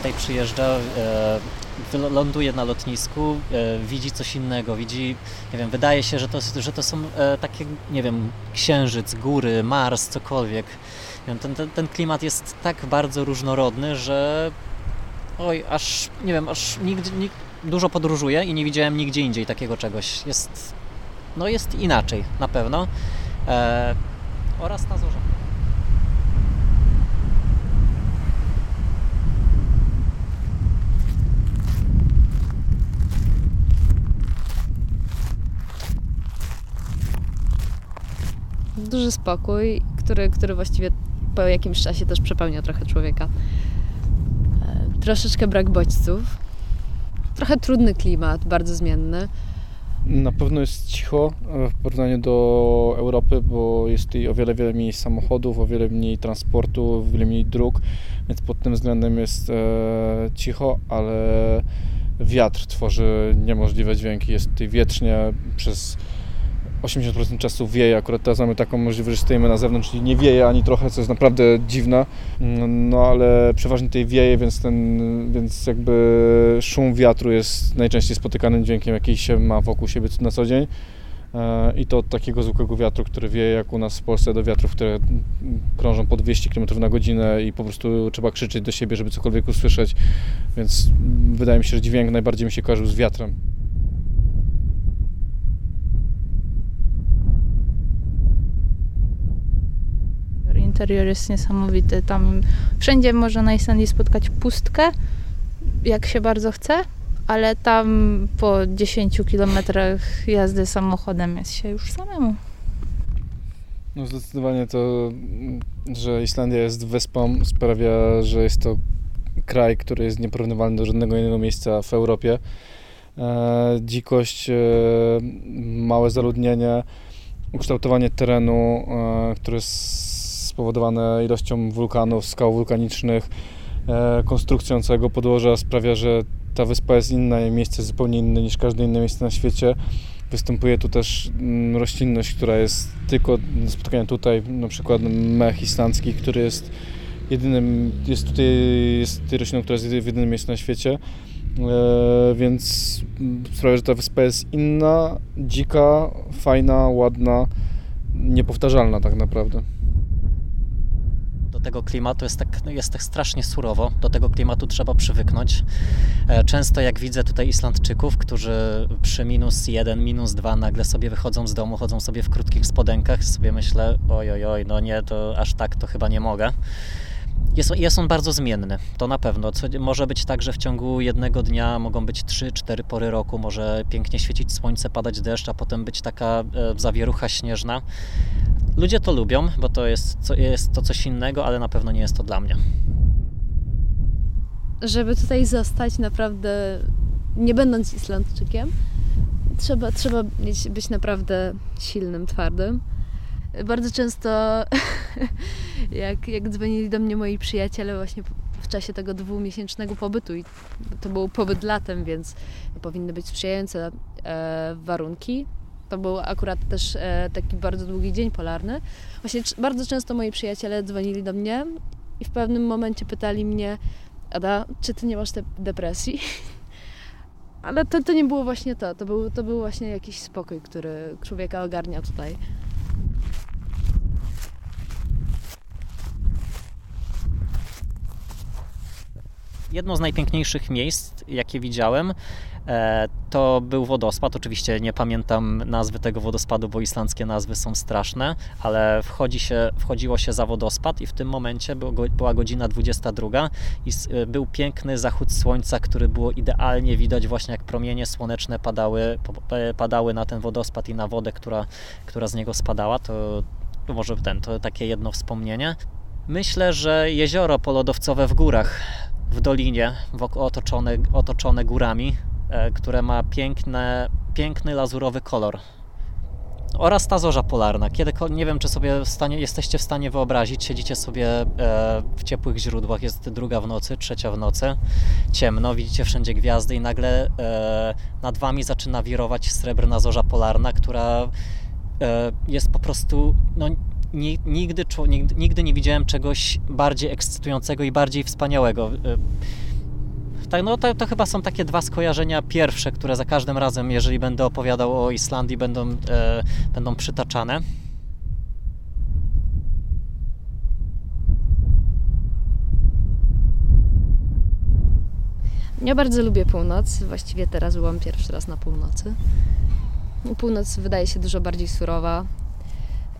tutaj przyjeżdża, e, ląduje na lotnisku, e, widzi coś innego, widzi, nie wiem, wydaje się, że to, że to są e, takie, nie wiem, księżyc, góry, Mars, cokolwiek. Ten, ten, ten klimat jest tak bardzo różnorodny, że oj, aż, nie wiem, aż nigdy, nig, dużo podróżuję i nie widziałem nigdzie indziej takiego czegoś. Jest, no jest inaczej, na pewno. E, oraz ta zorza. Duży spokój, który, który właściwie po jakimś czasie też przepełnia trochę człowieka. E, troszeczkę brak bodźców, trochę trudny klimat, bardzo zmienny. Na pewno jest cicho e, w porównaniu do Europy, bo jest tutaj o wiele, wiele mniej samochodów, o wiele mniej transportu, o wiele mniej dróg, więc pod tym względem jest e, cicho, ale wiatr tworzy niemożliwe dźwięki. Jest tutaj wietrznie przez 80% czasu wieje, akurat teraz mamy taką możliwość, że stoimy na zewnątrz i nie wieje ani trochę, co jest naprawdę dziwne, no ale przeważnie tutaj wieje, więc ten, więc jakby szum wiatru jest najczęściej spotykanym dźwiękiem, jaki się ma wokół siebie na co dzień. E, I to od takiego zwykłego wiatru, który wieje jak u nas w Polsce, do wiatrów, które krążą po 200 km na godzinę i po prostu trzeba krzyczeć do siebie, żeby cokolwiek usłyszeć. Więc wydaje mi się, że dźwięk najbardziej mi się kojarzył z wiatrem. Interior jest niesamowity. Tam wszędzie można na Islandii spotkać pustkę, jak się bardzo chce, ale tam po 10 kilometrach jazdy samochodem jest się już samemu. No zdecydowanie to, że Islandia jest wyspą sprawia, że jest to kraj, który jest nieporównywalny do żadnego innego miejsca w Europie. E, dzikość, e, małe zaludnienie, ukształtowanie terenu, e, które jest spowodowane ilością wulkanów, skał wulkanicznych, e, konstrukcją całego podłoża sprawia, że ta wyspa jest inna i miejsce zupełnie inne niż każde inne miejsce na świecie. Występuje tu też mm, roślinność, która jest tylko do spotkania tutaj, na przykład mech islandzki, który jest jedynym, jest tutaj, jest rośliną, która jest w jedynym miejscu na świecie. E, więc sprawia, że ta wyspa jest inna, dzika, fajna, ładna, niepowtarzalna tak naprawdę tego klimatu jest tak, jest tak strasznie surowo. Do tego klimatu trzeba przywyknąć. E, często jak widzę tutaj Islandczyków, którzy przy minus jeden, minus dwa nagle sobie wychodzą z domu, chodzą sobie w krótkich spodenkach, sobie myślę, oj, oj, oj, no nie, to aż tak to chyba nie mogę. Jest, jest on bardzo zmienny, to na pewno. Co, może być tak, że w ciągu jednego dnia mogą być 3-4 pory roku, może pięknie świecić słońce, padać deszcz, a potem być taka e, zawierucha śnieżna. Ludzie to lubią, bo to jest, jest to coś innego, ale na pewno nie jest to dla mnie. Żeby tutaj zostać naprawdę, nie będąc Islandczykiem, trzeba, trzeba mieć, być naprawdę silnym, twardym. Bardzo często, jak, jak dzwonili do mnie moi przyjaciele właśnie w czasie tego dwumiesięcznego pobytu, i to był pobyt latem, więc powinny być sprzyjające e, warunki, to był akurat też e, taki bardzo długi dzień polarny. Właśnie bardzo często moi przyjaciele dzwonili do mnie i w pewnym momencie pytali mnie, Ada, czy ty nie masz depresji? Ale to, to nie było właśnie to. To był, to był właśnie jakiś spokój, który człowieka ogarnia tutaj. Jedno z najpiękniejszych miejsc, jakie widziałem, to był wodospad. Oczywiście nie pamiętam nazwy tego wodospadu, bo islandzkie nazwy są straszne, ale wchodzi się, wchodziło się za wodospad i w tym momencie była godzina 22 i e, był piękny zachód słońca, który było idealnie widać właśnie jak promienie słoneczne padały, padały na ten wodospad i na wodę, która, która z niego spadała. To, może ten, to takie jedno wspomnienie. Myślę, że jezioro polodowcowe w górach, w dolinie, otoczone, otoczone górami, E, które ma piękne, piękny lazurowy kolor. Oraz ta zorza polarna. Kiedy, nie wiem, czy sobie w stanie, jesteście w stanie wyobrazić, siedzicie sobie e, w ciepłych źródłach, jest druga w nocy, trzecia w nocy, ciemno, widzicie wszędzie gwiazdy i nagle e, nad wami zaczyna wirować srebrna zorza polarna, która jest po prostu no, nigdy, nigdy nie widziałem czegoś bardziej ekscytującego i bardziej wspaniałego Tak, no to, to chyba są takie dwa skojarzenia pierwsze, które za każdym razem, jeżeli będę opowiadał o Islandii, będą, e, będą przytaczane. Ja bardzo lubię północ. Właściwie teraz byłam pierwszy raz na północy. Północ wydaje się dużo bardziej surowa,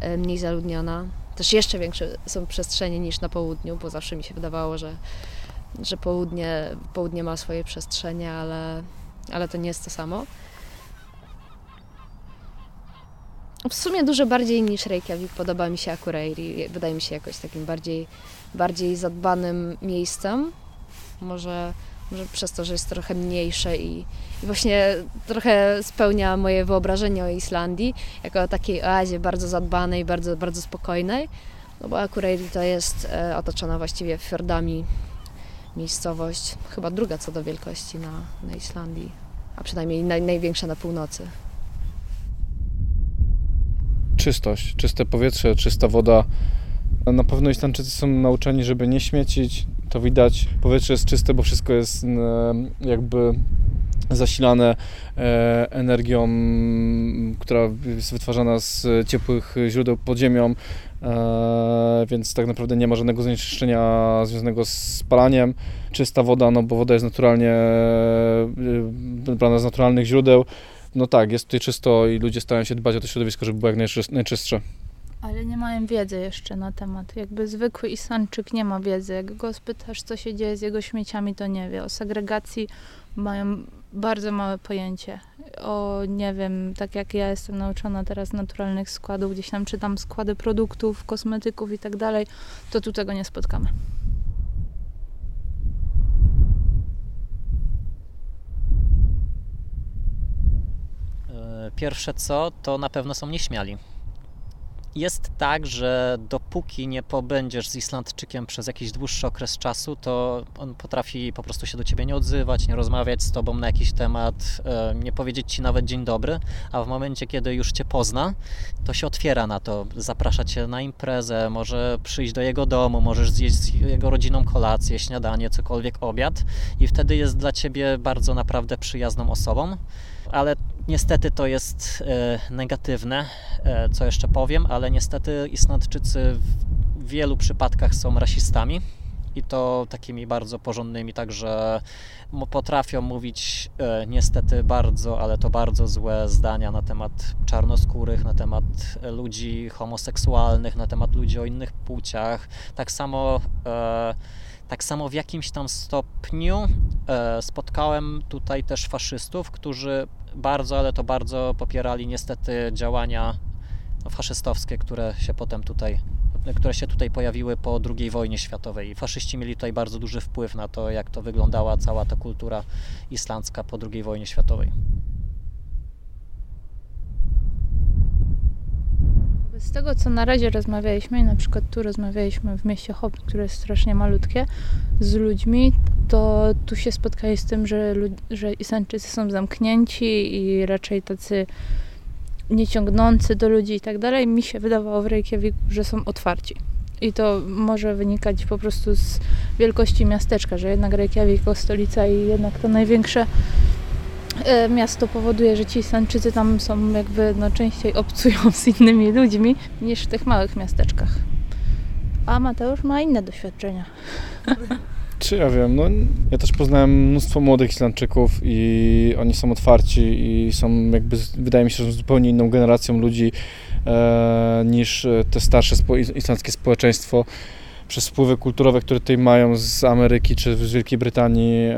e, mniej zaludniona. Też jeszcze większe są przestrzenie niż na południu, bo zawsze mi się wydawało, że, że południe, południe ma swoje przestrzenie, ale, ale to nie jest to samo. W sumie dużo bardziej niż Reykjavik podoba mi się Akureyri. Wydaje mi się jakoś takim bardziej, bardziej zadbanym miejscem. Może, może przez to, że jest trochę mniejsze i, i właśnie trochę spełnia moje wyobrażenie o Islandii jako o takiej oazie bardzo zadbanej, bardzo, bardzo spokojnej. No bo Akureyri to jest e, otoczona właściwie fiordami miejscowość, chyba druga co do wielkości na, na Islandii, a przynajmniej naj, największa na północy. czystość, czyste powietrze, czysta woda. Na pewno Islandczycy są nauczeni, żeby nie śmiecić. To widać. Powietrze jest czyste, bo wszystko jest jakby zasilane e, energią, która jest wytwarzana z ciepłych źródeł pod ziemią, e, więc tak naprawdę nie ma żadnego zanieczyszczenia związanego z spalaniem. Czysta woda, no bo woda jest naturalnie e, brana z naturalnych źródeł. No tak, jest tutaj czysto i ludzie starają się dbać o to środowisko, żeby było jak najczys- najczystsze. Ale nie mają wiedzy jeszcze na temat. Jakby zwykły Islandczyk nie ma wiedzy. Jak go spytasz, co się dzieje z jego śmieciami, to nie wie. O segregacji mają bardzo małe pojęcie. O, nie wiem, tak jak ja jestem nauczona teraz naturalnych składów, gdzieś tam czytam składy produktów, kosmetyków i tak dalej, to tu tego nie spotkamy. E, Pierwsze co, to na pewno są nieśmiali. Jest tak, że dopóki nie pobędziesz z Islandczykiem przez jakiś dłuższy okres czasu, to on potrafi po prostu się do ciebie nie odzywać, nie rozmawiać z tobą na jakiś temat, e, nie powiedzieć ci nawet dzień dobry, a w momencie, kiedy już cię pozna, to się otwiera na to, zaprasza cię na imprezę, może przyjść do jego domu, możesz zjeść z jego rodziną kolację, śniadanie, cokolwiek, obiad i wtedy jest dla ciebie bardzo naprawdę przyjazną osobą. Ale niestety to jest e, negatywne, e, co jeszcze powiem, ale niestety Islandczycy w wielu przypadkach są rasistami i to takimi bardzo porządnymi, także potrafią mówić e, niestety bardzo, ale to bardzo złe zdania na temat czarnoskórych, na temat e, ludzi homoseksualnych, na temat ludzi o innych płciach. Tak samo e, tak samo w jakimś tam stopniu e, spotkałem tutaj też faszystów, którzy bardzo, ale to bardzo popierali niestety działania no, faszystowskie, które się potem tutaj, które się tutaj pojawiły po II wojnie światowej. Faszyści mieli tutaj bardzo duży wpływ na to, jak to wyglądała cała ta kultura islandzka po II wojnie światowej. Z tego, co na razie rozmawialiśmy, i na przykład tu rozmawialiśmy w mieście Hop, które jest strasznie malutkie, z ludźmi, to tu się spotkali z tym, że, że Islandczycy są zamknięci i raczej tacy nieciągnący do ludzi i tak dalej. Mi się wydawało w Reykjaviku, że są otwarci. I to może wynikać po prostu z wielkości miasteczka, że jednak Reykjavik jako stolica i jednak to największe miasto powoduje, że ci Islandczycy tam są jakby no, częściej obcują z innymi ludźmi niż w tych małych miasteczkach. A Mateusz ma inne doświadczenia. Czy ja wiem, no ja też poznałem mnóstwo młodych Islandczyków i oni są otwarci i są jakby, wydaje mi się, że zupełnie inną generacją ludzi e, niż e, te starsze spo, is- islandzkie społeczeństwo. Przez wpływy kulturowe, które tutaj mają z Ameryki czy z Wielkiej Brytanii,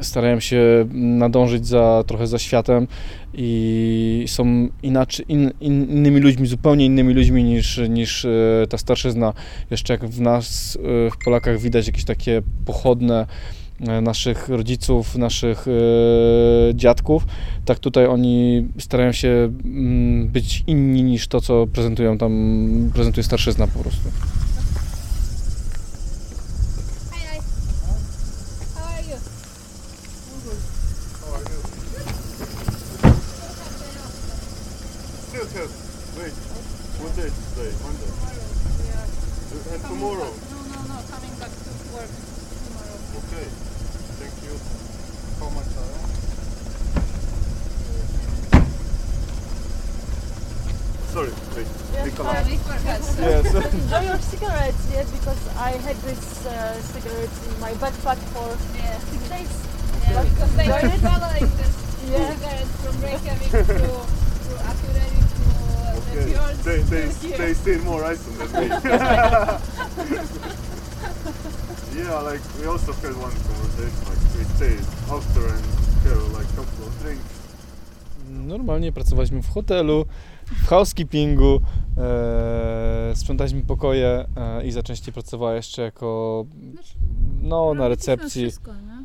starają się nadążyć za, trochę za światem i są inaczej, in, in, innymi ludźmi, zupełnie innymi ludźmi niż, niż e, ta starszyzna. Jeszcze jak w nas, e, w Polakach widać jakieś takie pochodne e, naszych rodziców, naszych dziadków, tak tutaj oni starają się mm, być inni niż to, co prezentują tam, prezentuje starszyzna po prostu. What day is today? Monday? Tomorrow. And tomorrow? Back. No, no, no, coming back to work tomorrow. Okay, thank you. How much are you? Sorry, wait. Yes, yes. Enjoy your cigarettes, yes, because I had this uh, cigarettes in my backpack for yeah. six days. Yeah, because they were traveling this yeah. cigarettes from Reykjavik to, to Akureyri. They, they, they stay more Iceland than me. yeah, like we also had one conversation, like we stayed after and have like couple of drinks. Normalnie pracowaliśmy w hotelu, w housekeepingu, e, sprzątaliśmy pokoje e, i za częściej pracowała jeszcze jako no, na recepcji. Wszystko, nie?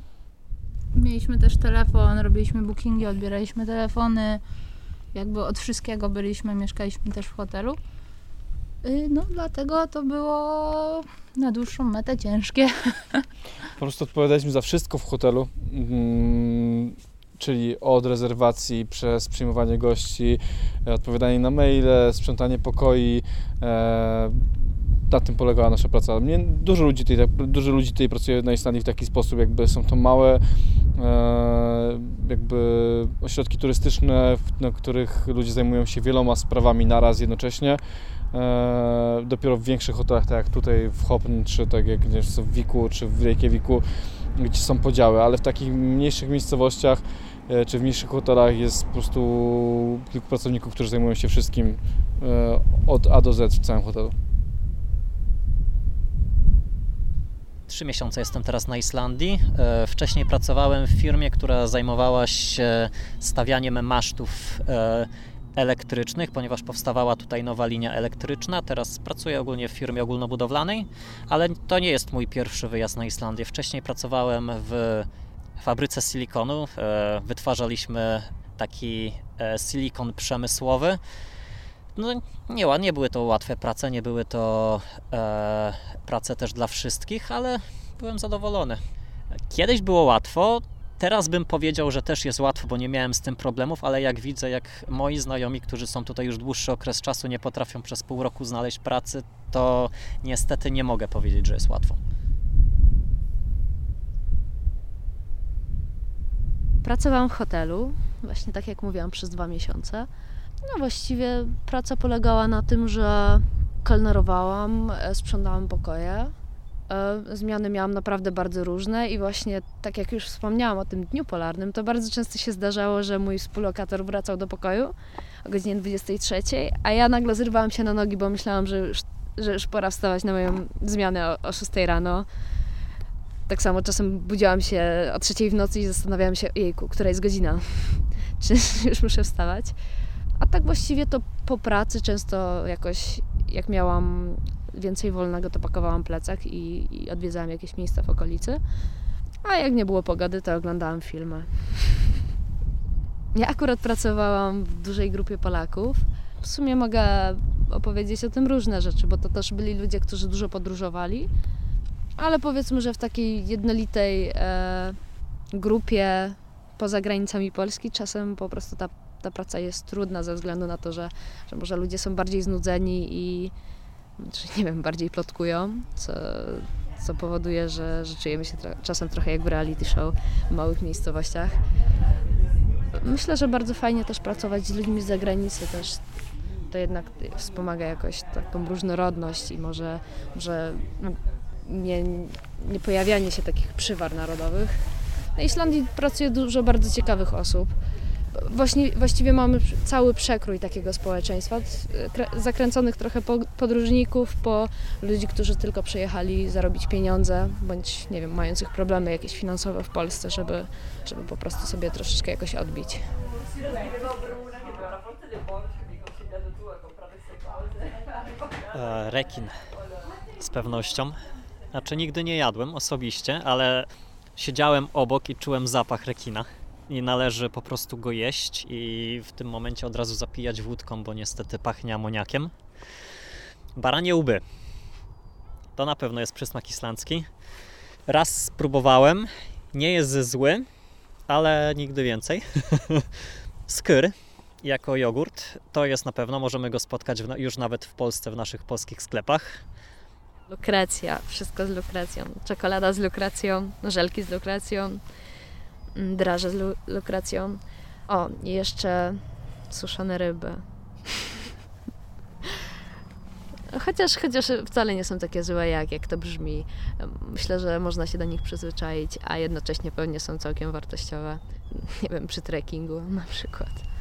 Mieliśmy też telefon, robiliśmy bookingi, odbieraliśmy telefony. Jakby od wszystkiego byliśmy, mieszkaliśmy też w hotelu. Y, No dlatego to było na dłuższą metę ciężkie. Po prostu odpowiadaliśmy za wszystko w hotelu, mm, czyli od rezerwacji przez przyjmowanie gości, odpowiadanie na maile, sprzątanie pokoi. E, na tym polegała nasza praca. Mnie, dużo, ludzi tutaj, dużo ludzi tutaj pracuje na Islandii w taki sposób, jakby są to małe e, jakby ośrodki turystyczne, na których ludzie zajmują się wieloma sprawami naraz jednocześnie. E, dopiero w większych hotelach, tak jak tutaj w Hopn, czy tak jak w Wiku, czy w Reykjaviku, gdzie są podziały, ale w takich mniejszych miejscowościach e, czy w mniejszych hotelach jest po prostu kilku pracowników, którzy zajmują się wszystkim od A do Z w całym hotelu. Trzy miesiące jestem teraz na Islandii. E, Wcześniej pracowałem w firmie, która zajmowała się stawianiem masztów e, elektrycznych, ponieważ powstawała tutaj nowa linia elektryczna. Teraz pracuję ogólnie w firmie ogólnobudowlanej, ale to nie jest mój pierwszy wyjazd na Islandię. Wcześniej pracowałem w fabryce silikonu. E, Wytwarzaliśmy taki silikon przemysłowy. No, nie, nie były to łatwe prace, nie były to e, prace też dla wszystkich, ale byłem zadowolony. Kiedyś było łatwo, teraz bym powiedział, że też jest łatwo, bo nie miałem z tym problemów, ale jak widzę, jak moi znajomi, którzy są tutaj już dłuższy okres czasu, nie potrafią przez pół roku znaleźć pracy, to niestety nie mogę powiedzieć, że jest łatwo. Pracowałam w hotelu, właśnie tak jak mówiłam, przez dwa miesiące. No właściwie praca polegała na tym, że kelnerowałam, e, sprzątałam pokoje. E, Zmiany miałam naprawdę bardzo różne i właśnie tak jak już wspomniałam o tym dniu polarnym, to bardzo często się zdarzało, że mój współlokator wracał do pokoju o godzinie 23, a ja nagle zrywałam się na nogi, bo myślałam, że już, że już pora wstawać na moją zmianę o, o 6 rano. Tak samo czasem budziłam się o trzeciej w nocy i zastanawiałam się, jejku, która jest godzina, czy już muszę wstawać. A tak właściwie to po pracy często jakoś, jak miałam więcej wolnego, to pakowałam plecak i, i odwiedzałam jakieś miejsca w okolicy. A jak nie było pogody, to oglądałam filmy. Ja akurat pracowałam w dużej grupie Polaków. W sumie mogę opowiedzieć o tym różne rzeczy, bo to też byli ludzie, którzy dużo podróżowali ale powiedzmy, że w takiej jednolitej e, grupie poza granicami Polski czasem po prostu ta, ta praca jest trudna ze względu na to, że, że może ludzie są bardziej znudzeni i czy nie wiem, bardziej plotkują, co, co powoduje, że, że czujemy się tro- czasem trochę jak w reality show w małych miejscowościach. Myślę, że bardzo fajnie też pracować z ludźmi z zagranicy też. To jednak wspomaga jakoś taką różnorodność i może, może nie, nie pojawianie się takich przywar narodowych. Na Islandii pracuje dużo bardzo ciekawych osób. Właśnie, właściwie mamy cały przekrój takiego społeczeństwa, zakręconych trochę po podróżników, po ludzi, którzy tylko przyjechali zarobić pieniądze, bądź nie wiem, mających problemy jakieś finansowe w Polsce, żeby, żeby po prostu sobie troszeczkę jakoś odbić. E, rekin z pewnością. Znaczy nigdy nie jadłem osobiście, ale siedziałem obok i czułem zapach rekina. I należy po prostu go jeść i w tym momencie od razu zapijać wódką, bo niestety pachnie amoniakiem. Baranie łby. To na pewno jest przysmak islandzki. Raz spróbowałem. Nie jest zły, ale nigdy więcej. Skyr jako jogurt. To jest na pewno, możemy go spotkać w, już nawet w Polsce, w naszych polskich sklepach. Lukrecja, wszystko z lukrecją. Czekolada z lukrecją, żelki z lukrecją, draże z lu- lukrecją. O, i jeszcze suszone ryby. chociaż, chociaż wcale nie są takie złe, jak, jak to brzmi. Myślę, że można się do nich przyzwyczaić, a jednocześnie pewnie są całkiem wartościowe. Nie wiem, przy trekkingu na przykład.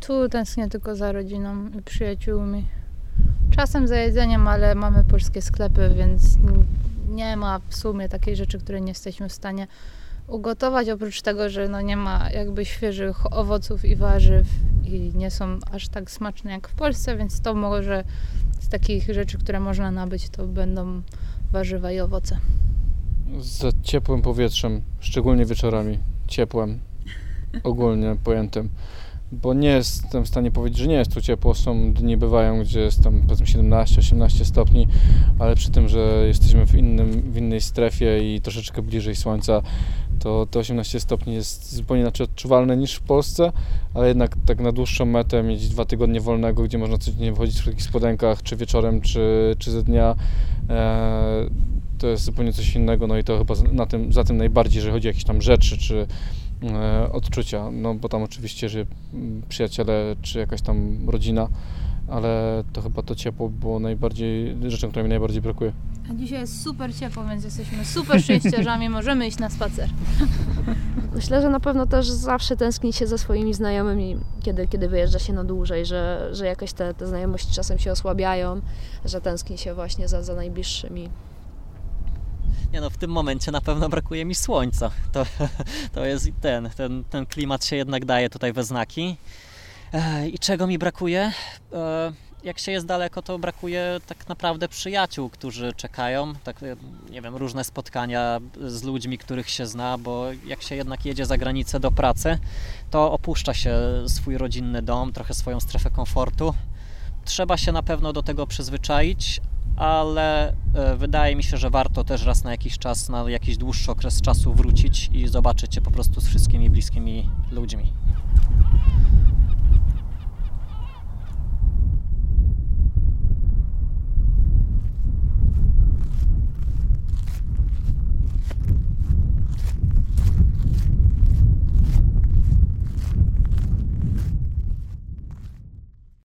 Tu tęsknię tylko za rodziną i przyjaciółmi. Czasem za jedzeniem, ale mamy polskie sklepy, więc nie ma w sumie takiej rzeczy, której nie jesteśmy w stanie ugotować. Oprócz tego, że no nie ma jakby świeżych owoców i warzyw i nie są aż tak smaczne jak w Polsce, więc to może z takich rzeczy, które można nabyć, to będą warzywa i owoce. Za ciepłym powietrzem, szczególnie wieczorami. Ciepłem, ogólnie pojętym. Bo nie jestem w stanie powiedzieć, że nie jest tu ciepło. Są dni bywają, gdzie jest tam powiedzmy 17-18 stopni, ale przy tym, że jesteśmy w, innym, w innej strefie i troszeczkę bliżej słońca, to te 18 stopni jest zupełnie inaczej odczuwalne niż w Polsce, ale jednak tak na dłuższą metę mieć dwa tygodnie wolnego, gdzie można codziennie wychodzić w takich spodenkach, czy wieczorem, czy, czy ze dnia, e, to jest zupełnie coś innego, no i to chyba na tym, za tym najbardziej, że chodzi o jakieś tam rzeczy, czy odczucia, no bo tam oczywiście, że przyjaciele, czy jakaś tam rodzina, ale to chyba to ciepło było najbardziej, rzeczą, która mi najbardziej brakuje. A dzisiaj jest super ciepło, więc jesteśmy super szczęściarzami, możemy iść na spacer. Myślę, że na pewno też zawsze tęskni się ze swoimi znajomymi, kiedy, kiedy wyjeżdża się na dłużej, że, że jakoś te, te znajomości czasem się osłabiają, że tęskni się właśnie za, za najbliższymi. Nie no, w tym momencie na pewno brakuje mi słońca. To, to jest ten, ten, ten klimat się jednak daje tutaj we znaki. E, I czego mi brakuje? E, Jak się jest daleko, to brakuje tak naprawdę przyjaciół, którzy czekają. Tak, e, nie wiem, różne spotkania z ludźmi, których się zna, bo jak się jednak jedzie za granicę do pracy, to opuszcza się swój rodzinny dom, trochę swoją strefę komfortu. Trzeba się na pewno do tego przyzwyczaić, ale e, wydaje mi się, że warto też raz na jakiś czas, na jakiś dłuższy okres czasu wrócić i zobaczyć się po prostu z wszystkimi bliskimi ludźmi.